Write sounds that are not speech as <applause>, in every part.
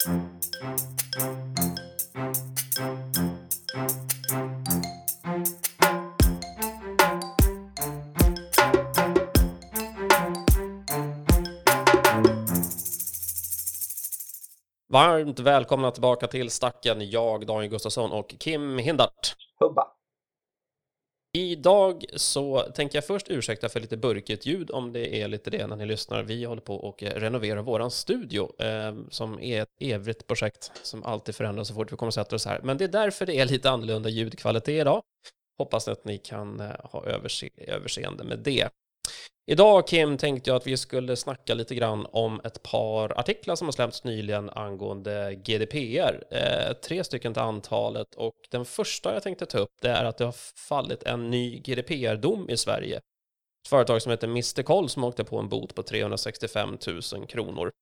Varmt välkomna tillbaka till Stacken, jag Daniel Gustafsson och Kim Hindart. Hubba. Idag så tänker jag först ursäkta för lite burkigt ljud om det är lite det när ni lyssnar. Vi håller på och eh, renoverar våran studio eh, som är ett evigt projekt som alltid förändras så fort vi kommer att sätta oss här. Men det är därför det är lite annorlunda ljudkvalitet idag. Hoppas att ni kan eh, ha överse överseende med det. Idag Kim tänkte jag att vi skulle snacka lite grann om ett par artiklar som har släppts nyligen angående GDPR. Eh, tre stycken till antalet och den första jag tänkte ta upp det är att det har fallit en ny GDPR-dom i Sverige. Ett företag som heter Mr. Koll som åkte på en bot på 365 000 kronor.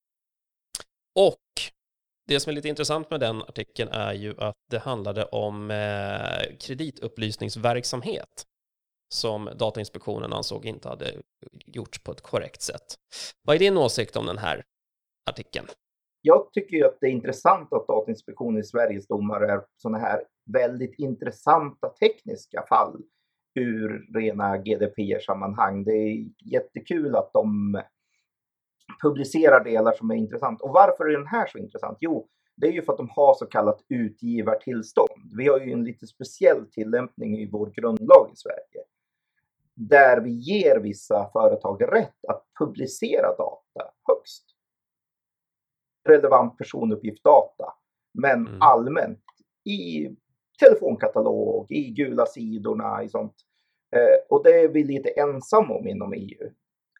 Och det som är lite intressant med den artikeln är ju att det handlade om eh, kreditupplysningsverksamhet som Datainspektionen ansåg inte hade gjorts på ett korrekt sätt. Vad är din åsikt om den här artikeln? Jag tycker ju att det är intressant att Datainspektionen i Sveriges domar är sådana här väldigt intressanta tekniska fall ur rena GDPR-sammanhang. Det är jättekul att de publicerar delar som är intressant. Och varför är den här så intressant? Jo, det är ju för att de har så kallat utgivartillstånd. Vi har ju en lite speciell tillämpning i vår grundlag i Sverige där vi ger vissa företag rätt att publicera data högst. Relevant personuppgift-data, men mm. allmänt i telefonkatalog, i gula sidorna, i sånt. Eh, och det är vi lite ensamma om inom EU.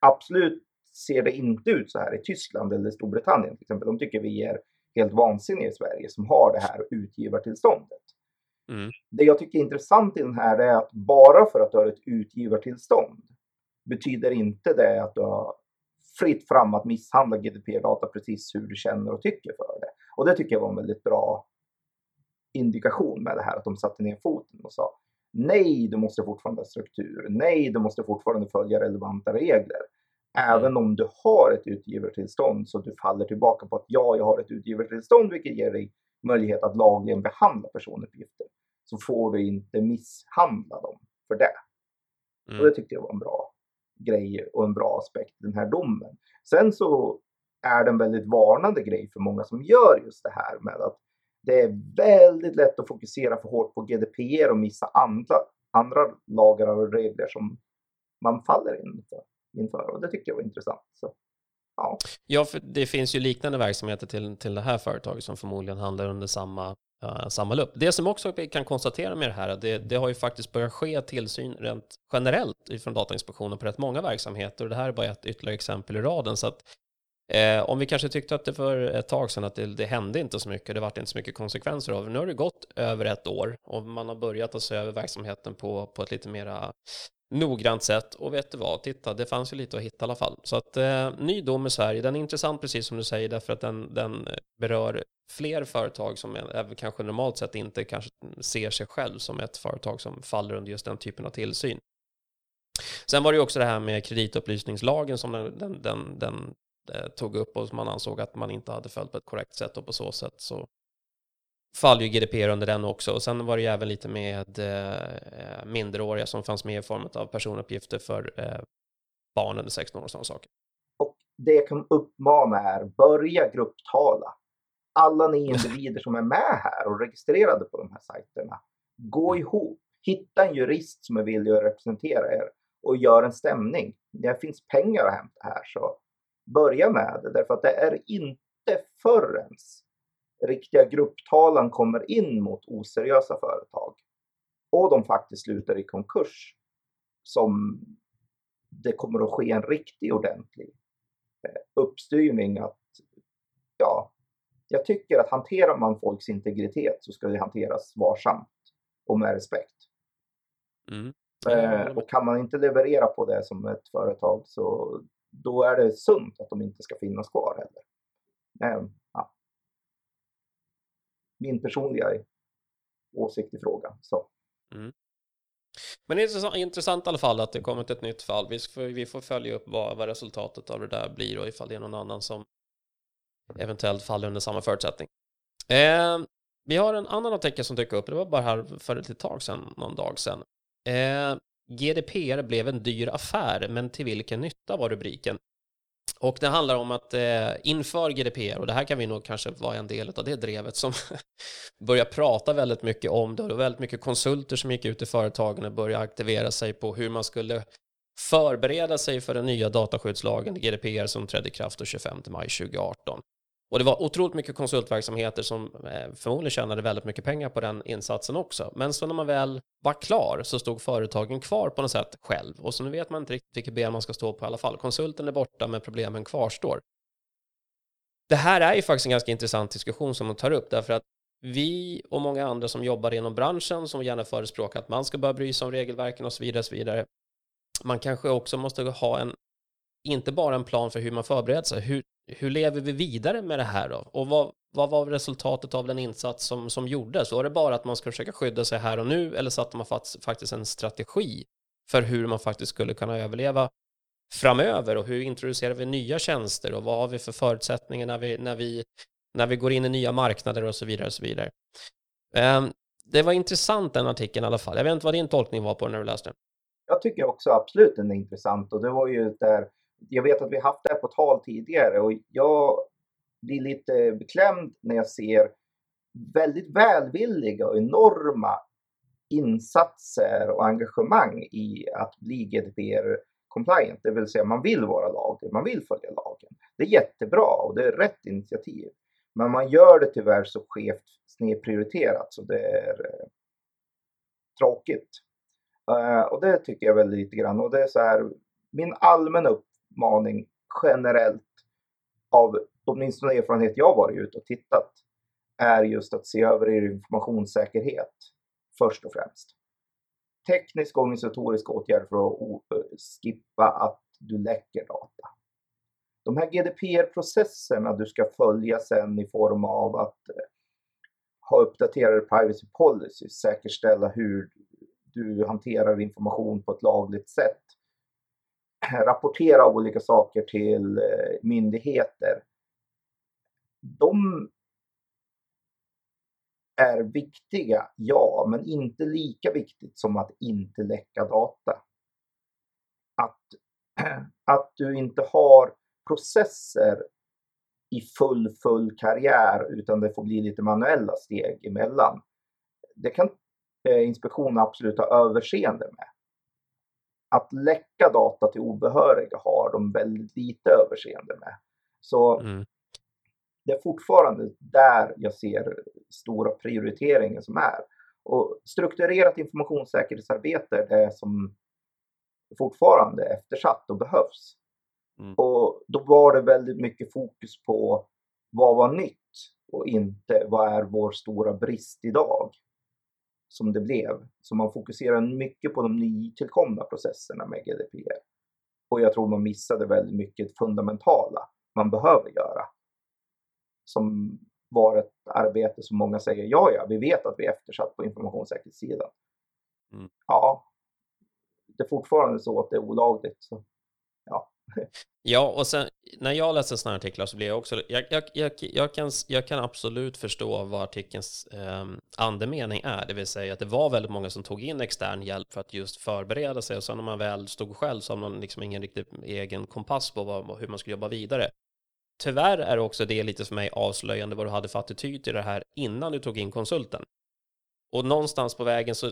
Absolut ser det inte ut så här i Tyskland eller Storbritannien till exempel. De tycker vi är helt vansinniga i Sverige som har det här utgivartillståndet. Mm. Det jag tycker är intressant i den här är att bara för att du har ett utgivartillstånd betyder inte det att du har fritt fram att misshandla GDPR-data precis hur du känner och tycker för det. Och det tycker jag var en väldigt bra indikation med det här att de satte ner foten och sa nej, du måste fortfarande ha struktur. Nej, du måste fortfarande följa relevanta regler. Även mm. om du har ett utgivartillstånd så du faller tillbaka på att ja, jag har ett utgivartillstånd vilket ger dig möjlighet att lagligen behandla personuppgifter så får du inte misshandla dem för det. Mm. Och det tyckte jag var en bra grej och en bra aspekt i den här domen. Sen så är det en väldigt varnande grej för många som gör just det här med att det är väldigt lätt att fokusera för hårt på GDPR och missa andra, andra lagar och regler som man faller inför. inför. Och det tyckte jag var intressant. Så, ja. ja, för det finns ju liknande verksamheter till, till det här företaget som förmodligen handlar under samma Eh, uh, samma lupp. Det som också vi kan konstatera med det här, det, det har ju faktiskt börjat ske tillsyn rent generellt från Datainspektionen på rätt många verksamheter och det här är bara ett ytterligare exempel i raden. Så att, eh, om vi kanske tyckte att det för ett tag sedan att det, det hände inte så mycket, det vart inte så mycket konsekvenser av det. Nu har det gått över ett år och man har börjat att se över verksamheten på, på ett lite mera noggrant sätt och vet du vad, titta, det fanns ju lite att hitta i alla fall. Så att eh, ny dom i Sverige, den är intressant precis som du säger därför att den, den eh, berör fler företag som är, kanske normalt sett inte kanske ser sig själv som ett företag som faller under just den typen av tillsyn. Sen var det ju också det här med kreditupplysningslagen som den, den, den, den eh, tog upp och som man ansåg att man inte hade följt på ett korrekt sätt och på så sätt så faller ju GDPR under den också. Och sen var det ju även lite med eh, minderåriga som fanns med i form av personuppgifter för eh, barn under 16 år och sådana saker. Och det jag kan uppmana är, börja grupptala. Alla ni <laughs> individer som är med här och registrerade på de här sajterna, gå mm. ihop. Hitta en jurist som är villig att representera er och gör en stämning. Det finns pengar att hämta här, så börja med det. Därför att det är inte förrän riktiga grupptalan kommer in mot oseriösa företag och de faktiskt slutar i konkurs som det kommer att ske en riktig ordentlig eh, uppstyrning att ja, jag tycker att hanterar man folks integritet så ska det hanteras varsamt och med respekt. Mm. Eh, och kan man inte leverera på det som ett företag så då är det sunt att de inte ska finnas kvar heller. Eh, min personliga åsikt i frågan. Så. Mm. Men det är intressant i alla fall att det kommit ett nytt fall. Vi får, vi får följa upp vad, vad resultatet av det där blir och ifall det är någon annan som eventuellt faller under samma förutsättning. Eh, vi har en annan artikel som dök upp, det var bara här för ett tag sedan, någon dag sedan. Eh, GDPR blev en dyr affär, men till vilken nytta var rubriken. Och det handlar om att eh, inför GDPR, och det här kan vi nog kanske vara en del av det drevet som <laughs> börjar prata väldigt mycket om det, och det var väldigt mycket konsulter som gick ut i företagen och började aktivera sig på hur man skulle förbereda sig för den nya dataskyddslagen, GDPR, som trädde i kraft den 25 maj 2018. Och det var otroligt mycket konsultverksamheter som eh, förmodligen tjänade väldigt mycket pengar på den insatsen också. Men så när man väl var klar så stod företagen kvar på något sätt själv. Och så nu vet man inte riktigt vilket ben man ska stå på i alla fall. Konsulten är borta men problemen kvarstår. Det här är ju faktiskt en ganska intressant diskussion som man tar upp därför att vi och många andra som jobbar inom branschen som gärna förespråkar att man ska börja bry sig om regelverken och så vidare, och så vidare. Man kanske också måste ha en, inte bara en plan för hur man förbereder sig, hur, hur lever vi vidare med det här då? Och vad, vad var resultatet av den insats som, som gjordes? Var det bara att man ska försöka skydda sig här och nu eller satte man faktiskt en strategi för hur man faktiskt skulle kunna överleva framöver och hur introducerar vi nya tjänster och vad har vi för förutsättningar när vi, när vi, när vi går in i nya marknader och så vidare och så vidare. Um, det var intressant den artikeln i alla fall. Jag vet inte vad din tolkning var på den när du läste den. Jag tycker också absolut den är intressant och det var ju där jag vet att vi haft det här på tal tidigare och jag blir lite beklämd när jag ser väldigt välvilliga och enorma insatser och engagemang i att bli GDPR compliant, det vill säga man vill vara laglig, man vill följa lagen. Det är jättebra och det är rätt initiativ. Men man gör det tyvärr så skevt snedprioriterat så det är eh, tråkigt. Uh, och det tycker jag väl lite grann och det är så här, min allmänna upp utmaning generellt av åtminstone erfarenhet jag varit ute och tittat är just att se över er informationssäkerhet först och främst. Tekniska och organisatoriska åtgärder för att eh, skippa att du läcker data. De här GDPR-processerna du ska följa sen i form av att eh, ha uppdaterade privacy policies, säkerställa hur du hanterar information på ett lagligt sätt rapportera olika saker till eh, myndigheter. De är viktiga, ja, men inte lika viktigt som att inte läcka data. Att, <clears throat> att du inte har processer i full, full karriär utan det får bli lite manuella steg emellan. Det kan eh, inspektionen absolut ha överseende med att läcka data till obehöriga har de väldigt lite överseende med. Så mm. det är fortfarande där jag ser stora prioriteringen som är. Och strukturerat informationssäkerhetsarbete är det som fortfarande är eftersatt och behövs. Mm. Och då var det väldigt mycket fokus på vad var nytt och inte vad är vår stora brist idag som det blev. Så man fokuserar mycket på de nytillkomna processerna med GDPR. Och jag tror man missade väldigt mycket fundamentala man behöver göra. Som var ett arbete som många säger, ja, ja, vi vet att vi är eftersatt på informationssäkerhetssidan. Mm. Ja, det är fortfarande så att det är olagligt. Så, ja. Ja, och sen när jag läser sådana artiklar så blir jag också, jag, jag, jag, jag, kan, jag kan absolut förstå vad artikelns eh, andemening är, det vill säga att det var väldigt många som tog in extern hjälp för att just förbereda sig och sen när man väl stod själv så har man liksom ingen riktigt egen kompass på vad, hur man ska jobba vidare. Tyvärr är också det lite för mig avslöjande vad du hade för attityd till det här innan du tog in konsulten. Och någonstans på vägen så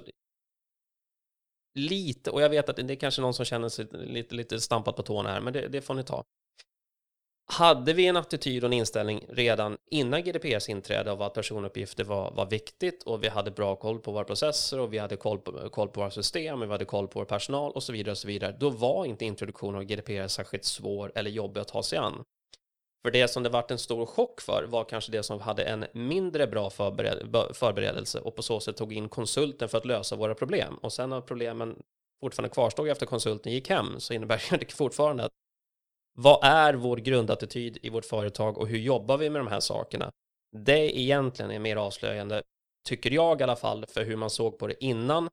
lite, och jag vet att det är kanske någon som känner sig lite, lite stampat på tårna här, men det, det får ni ta. Hade vi en attityd och en inställning redan innan GDPRs inträde av att personuppgifter var, var viktigt och vi hade bra koll på våra processer och vi hade koll på, koll på våra system, vi hade koll på vår personal och så vidare och så vidare, då var inte introduktionen av GDPR särskilt svår eller jobbig att ta sig an. För det som det varit en stor chock för var kanske det som hade en mindre bra förbered förberedelse och på så sätt tog in konsulten för att lösa våra problem. Och sen när problemen fortfarande kvarstod efter konsulten gick hem så innebär <laughs> det fortfarande att vad är vår grundattityd i vårt företag och hur jobbar vi med de här sakerna? Det egentligen är mer avslöjande, tycker jag i alla fall, för hur man såg på det innan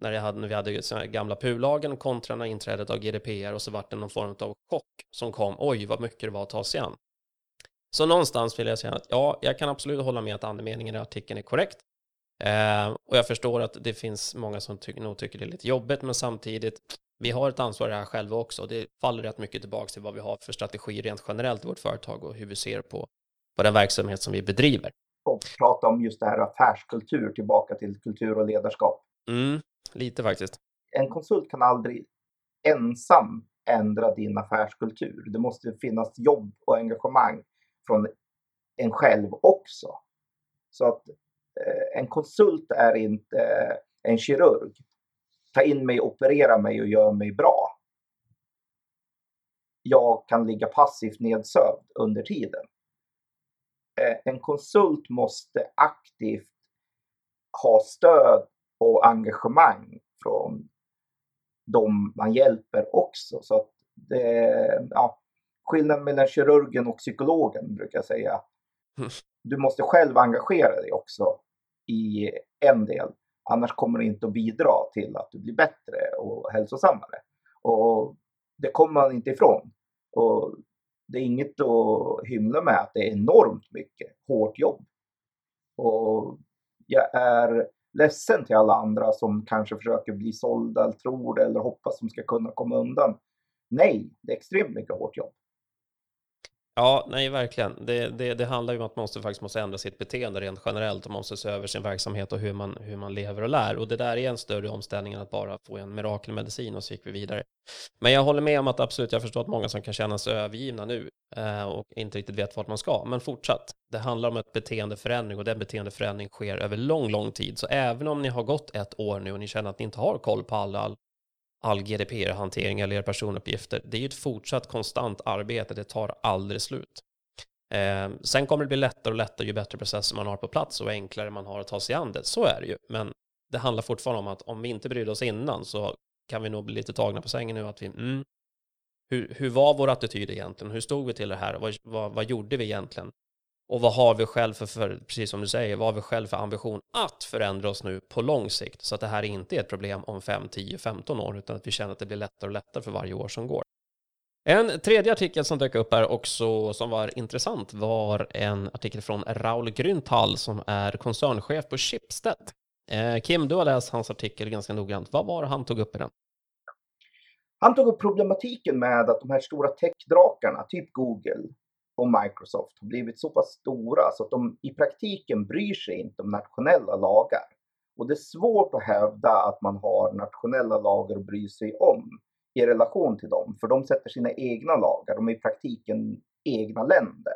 när, jag hade, när vi hade gamla PU-lagen kontra när inträdet av GDPR och så vart det någon form av chock som kom. Oj, vad mycket det var att ta sig an. Så någonstans vill jag säga att ja, jag kan absolut hålla med att andemeningen i artikeln är korrekt. Eh, och jag förstår att det finns många som tycker, nog tycker det är lite jobbigt, men samtidigt, vi har ett ansvar här själva också. Det faller rätt mycket tillbaka till vad vi har för strategi rent generellt i vårt företag och hur vi ser på, på den verksamhet som vi bedriver. Och prata om just det här affärskultur, tillbaka till kultur och ledarskap. Mm, lite faktiskt. En konsult kan aldrig ensam ändra din affärskultur. Det måste finnas jobb och engagemang från en själv också. Så att eh, en konsult är inte en kirurg. Ta in mig, operera mig och gör mig bra. Jag kan ligga passivt nedsövd under tiden. Eh, en konsult måste aktivt ha stöd och engagemang från de man hjälper också. Så att det, ja, skillnaden mellan kirurgen och psykologen brukar jag säga. Mm. Du måste själv engagera dig också i en del. Annars kommer det inte att bidra till att du blir bättre och hälsosammare. Och det kommer man inte ifrån. Och det är inget att hymla med att det är enormt mycket hårt jobb. Och jag är ledsen till alla andra som kanske försöker bli sålda eller tror det eller hoppas de ska kunna komma undan. Nej, det är extremt mycket hårt jobb. Ja, nej, verkligen. Det, det, det, handlar ju om att man måste, faktiskt måste ändra sitt beteende rent generellt och man måste se över sin verksamhet och hur man, hur man lever och lär. Och det där är en större omställning än att bara få en mirakelmedicin och så gick vi vidare. Men jag håller med om att absolut, jag förstår att många som kan känna sig övergivna nu eh, och inte riktigt vet vart man ska. Men fortsatt, det handlar om ett beteendeförändring och den beteendeförändring sker över lång, lång tid. Så även om ni har gått ett år nu och ni känner att ni inte har koll på alla all GDPR-hantering eller era personuppgifter. Det är ju ett fortsatt konstant arbete, det tar aldrig slut. Eh, sen kommer det bli lättare och lättare ju bättre processer man har på plats och enklare man har att ta sig an det. Så är det ju, men det handlar fortfarande om att om vi inte brydde oss innan så kan vi nog bli lite tagna på sängen nu att vi, mm, hur, hur var vår attityd egentligen? Hur stod vi till det här? Vad, vad, vad gjorde vi egentligen? Och vad har vi själv för, för, precis som du säger, vad har vi själv för ambition att förändra oss nu på lång sikt så att det här inte är ett problem om 5, 10, 15 år utan att vi känner att det blir lättare och lättare för varje år som går. En tredje artikel som dök upp här också som var intressant var en artikel från Raul Grünthal som är koncernchef på Schibsted. Eh, Kim, du har läst hans artikel ganska noggrant. Vad var det han tog upp i den? Han tog upp problematiken med att de här stora techdrakarna, typ Google, och Microsoft har blivit så pass stora så att de i praktiken bryr sig inte om nationella lagar. Och det är svårt att hävda att man har nationella lagar att bry sig om i relation till dem, för de sätter sina egna lagar. De är i praktiken egna länder.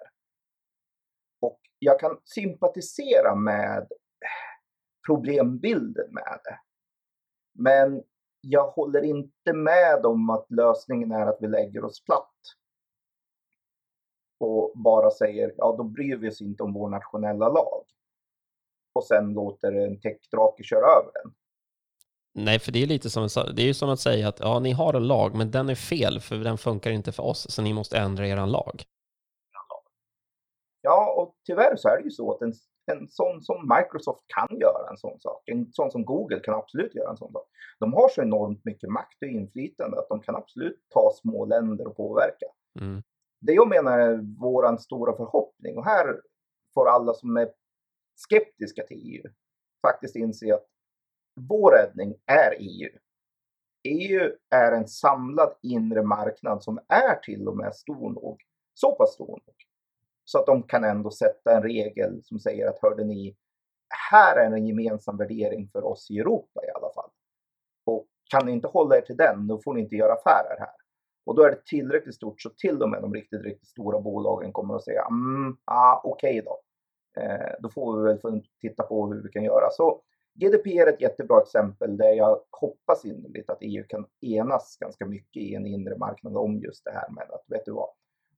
Och jag kan sympatisera med problembilden med det. Men jag håller inte med om att lösningen är att vi lägger oss platt och bara säger ja då bryr vi oss inte om vår nationella lag. Och sen låter en techdrake köra över den. Nej, för det är lite som, det är som att säga att ja, ni har en lag, men den är fel för den funkar inte för oss, så ni måste ändra er lag. Ja, och tyvärr så är det ju så att en, en sån som Microsoft kan göra en sån sak. En sån som Google kan absolut göra en sån sak. De har så enormt mycket makt och inflytande att de kan absolut ta små länder och påverka. Mm det jag menar är vår stora förhoppning och här får alla som är skeptiska till EU faktiskt inse att vår räddning är EU. EU är en samlad inre marknad som är till och med stor nog, så pass stor nog, så att de kan ändå sätta en regel som säger att hörde ni, här är en gemensam värdering för oss i Europa i alla fall. Och kan ni inte hålla er till den, då får ni inte göra affärer här. Och då är det tillräckligt stort så till och med de riktigt, riktigt stora bolagen kommer att säga mm, ah, okej okay då. Eh, då får vi väl titta på hur vi kan göra. Så GDP är ett jättebra exempel där jag hoppas innerligt att EU kan enas ganska mycket i en inre marknad om just det här med att, vet du vad?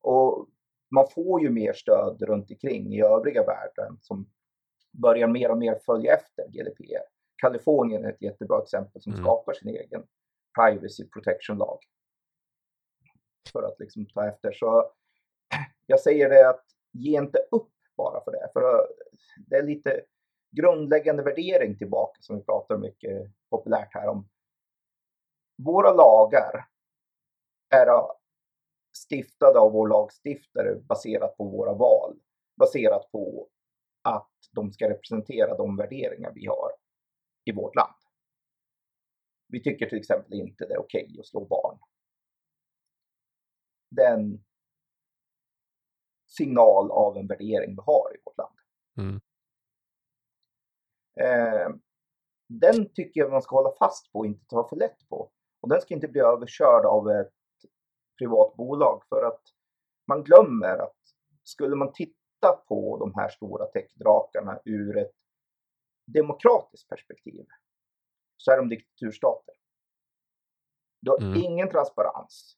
Och man får ju mer stöd runt omkring i övriga världen som börjar mer och mer följa efter GDPR. Kalifornien är ett jättebra exempel som mm. skapar sin egen privacy protection lag för att liksom ta efter. Så <clears throat> jag säger det att ge inte upp bara för det. För det är lite grundläggande värdering tillbaka som vi pratar mycket populärt här om. Våra lagar är stiftade av vår lagstiftare baserat på våra val. Baserat på att de ska representera de värderingar vi har i vårt land. Vi tycker till exempel inte det är okej okay att slå barn. Den signal av en värdering vi har i vårt land. Mm. Eh, den tycker jag man ska hålla fast på och inte ta för lätt på. Och den ska inte bli överkörd av ett privat bolag för att man glömmer att skulle man titta på de här stora techdrakarna ur ett demokratiskt perspektiv så är de diktaturstater. Du har mm. ingen transparens.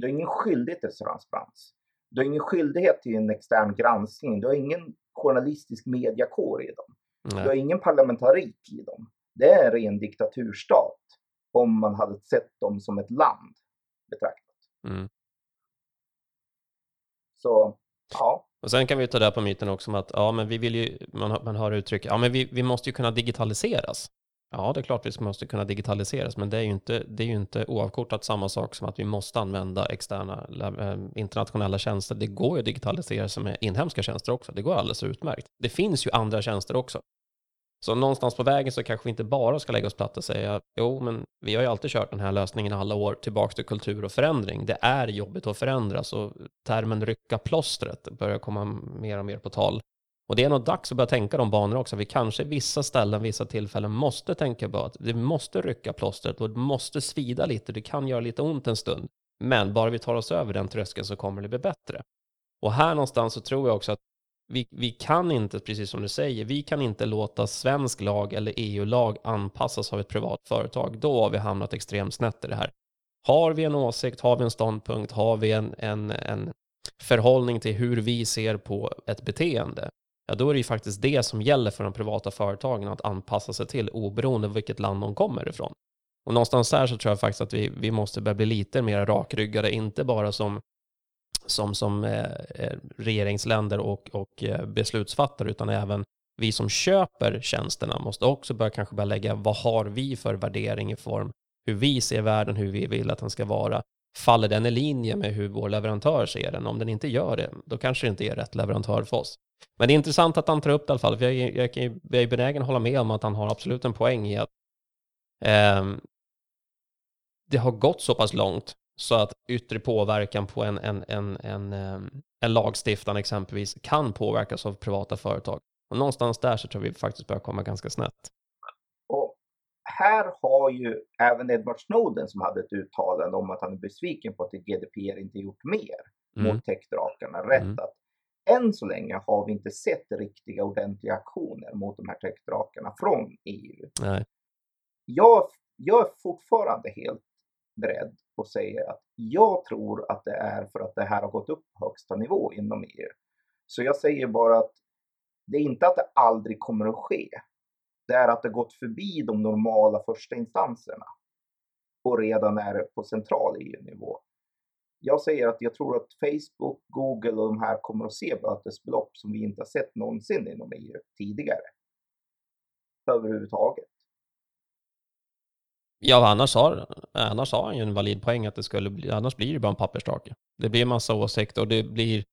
Du har ingen skyldighet till transparens. Du har ingen skyldighet till en extern granskning. Du har ingen journalistisk mediakår i dem. Nej. Du har ingen parlamentarik i dem. Det är en ren diktaturstat om man hade sett dem som ett land betraktat. Mm. Så, ja. Och sen kan vi ta det på myten också om att ja, men vi vill ju, man, har, man har uttryck, ja men vi, vi måste ju kunna digitaliseras. Ja, det är klart vi måste kunna digitaliseras, men det är ju inte, det är ju inte oavkortat samma sak som att vi måste använda externa eh, internationella tjänster. Det går ju att digitalisera sig med inhemska tjänster också. Det går alldeles utmärkt. Det finns ju andra tjänster också. Så någonstans på vägen så kanske vi inte bara ska lägga oss platt och säga jo, men vi har ju alltid kört den här lösningen alla år tillbaka till kultur och förändring. Det är jobbigt att förändras och termen rycka plåstret börjar komma mer och mer på tal. Och det är nog dags att börja tänka de banorna också. Vi kanske vissa ställen, vissa tillfällen måste tänka på att det måste rycka plåstret och det måste svida lite. Det kan göra lite ont en stund. Men bara vi tar oss över den tröskeln så kommer det bli bättre. Och här någonstans så tror jag också att vi, vi kan inte, precis som du säger, vi kan inte låta svensk lag eller EU-lag anpassas av ett privat företag. Då har vi hamnat extremt snett i det här. Har vi en åsikt, har vi en ståndpunkt, har vi en, en, en förhållning till hur vi ser på ett beteende, ja då är det ju faktiskt det som gäller för de privata företagen att anpassa sig till oberoende av vilket land de kommer ifrån. Och någonstans här så tror jag faktiskt att vi, vi måste börja bli lite mer rakryggade, inte bara som, som, som eh, eh, regeringsländer och, och eh, beslutsfattare, utan även vi som köper tjänsterna måste också börja kanske börja lägga vad har vi för värdering i form hur vi ser världen, hur vi vill att den ska vara. Faller den i linje med hur vår leverantör ser den? Om den inte gör det, då kanske det inte är rätt leverantör för oss. Men det är intressant att han tar upp det i alla fall, för jag, jag, jag, jag är benägen att hålla med om att han har absolut en poäng i att eh, det har gått så pass långt så att yttre påverkan på en, en, en, en, ehm, en lagstiftare exempelvis kan påverkas av privata företag. Och någonstans där så tror vi faktiskt börjar komma ganska snett. Och här har ju även Edward Snowden som hade ett uttalande om att han är besviken på att GDPR inte gjort mer mm. mot techdrakarna rätt mm. att än så länge har vi inte sett riktiga ordentliga aktioner mot de här techdrakarna från EU. Nej. Jag, jag är fortfarande helt beredd att säga att jag tror att det är för att det här har gått upp på högsta nivå inom EU. Så jag säger bara att det är inte att det aldrig kommer att ske. Det är att det gått förbi de normala första instanserna och redan är på central EU-nivå jag säger att jag tror att Facebook, Google och de här kommer att se bötesbelopp som vi inte har sett någonsin inom EU tidigare. Överhuvudtaget. Ja, annars har, annars har han ju en valid poäng att det skulle bli, annars blir det bara en pappersdrake. Det blir en massa åsikter och det blir,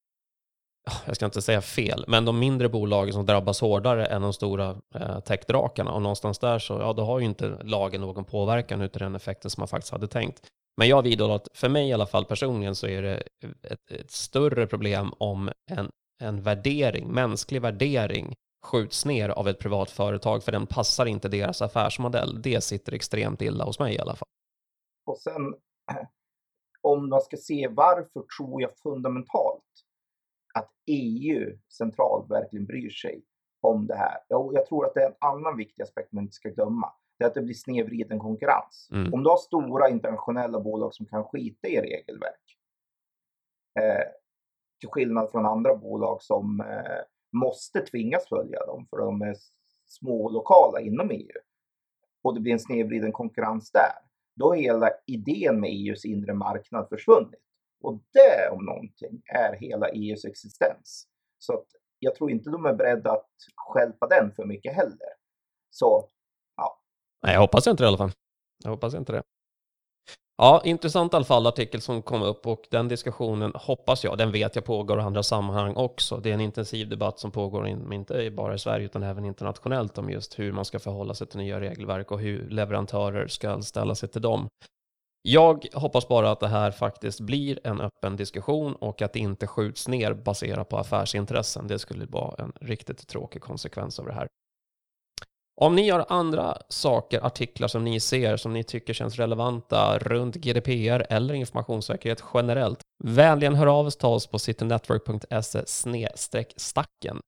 jag ska inte säga fel, men de mindre bolagen som drabbas hårdare än de stora eh, techdrakarna och någonstans där så, ja, då har ju inte lagen någon påverkan utav den effekten som man faktiskt hade tänkt. Men jag vidhåller att för mig i alla fall personligen så är det ett, ett större problem om en, en värdering, mänsklig värdering skjuts ner av ett privat företag för den passar inte deras affärsmodell. Det sitter extremt illa hos mig i alla fall. Och sen <clears throat> om man ska se varför tror jag fundamentalt att EU centralt verkligen bryr sig om det här. Jag tror att det är en annan viktig aspekt man inte ska glömma det är att det blir snedvriden konkurrens. Mm. Om du har stora internationella bolag som kan skita i regelverk, eh, till skillnad från andra bolag som eh, måste tvingas följa dem för de är små och lokala inom EU, och det blir en snedvriden konkurrens där, då har hela idén med EUs inre marknad försvunnit. Och det om någonting är hela EUs existens. Så att jag tror inte de är beredda att skälpa den för mycket heller. Så Nej, jag hoppas inte det i alla fall. Jag hoppas inte det. Ja, intressant i alla fall artikel som kom upp och den diskussionen hoppas jag, den vet jag pågår i andra sammanhang också. Det är en intensiv debatt som pågår in, inte bara i Sverige utan även internationellt om just hur man ska förhålla sig till nya regelverk och hur leverantörer ska ställa sig till dem. Jag hoppas bara att det här faktiskt blir en öppen diskussion och att det inte skjuts ner baserat på affärsintressen. Det skulle vara en riktigt tråkig konsekvens av det här. Om ni har andra saker, artiklar som ni ser som ni tycker känns relevanta runt GDPR eller informationssäkerhet generellt, vänligen hör av oss till oss på citynetwork.se stacken.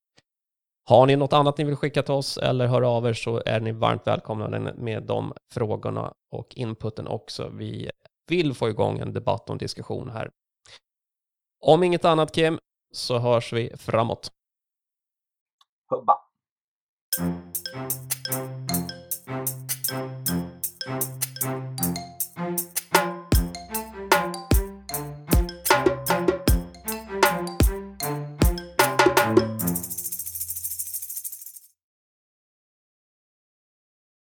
Har ni något annat ni vill skicka till oss eller hör av er så är ni varmt välkomna med de frågorna och inputen också. Vi vill få igång en debatt och en diskussion här. Om inget annat Kim, så hörs vi framåt. Hubba. come.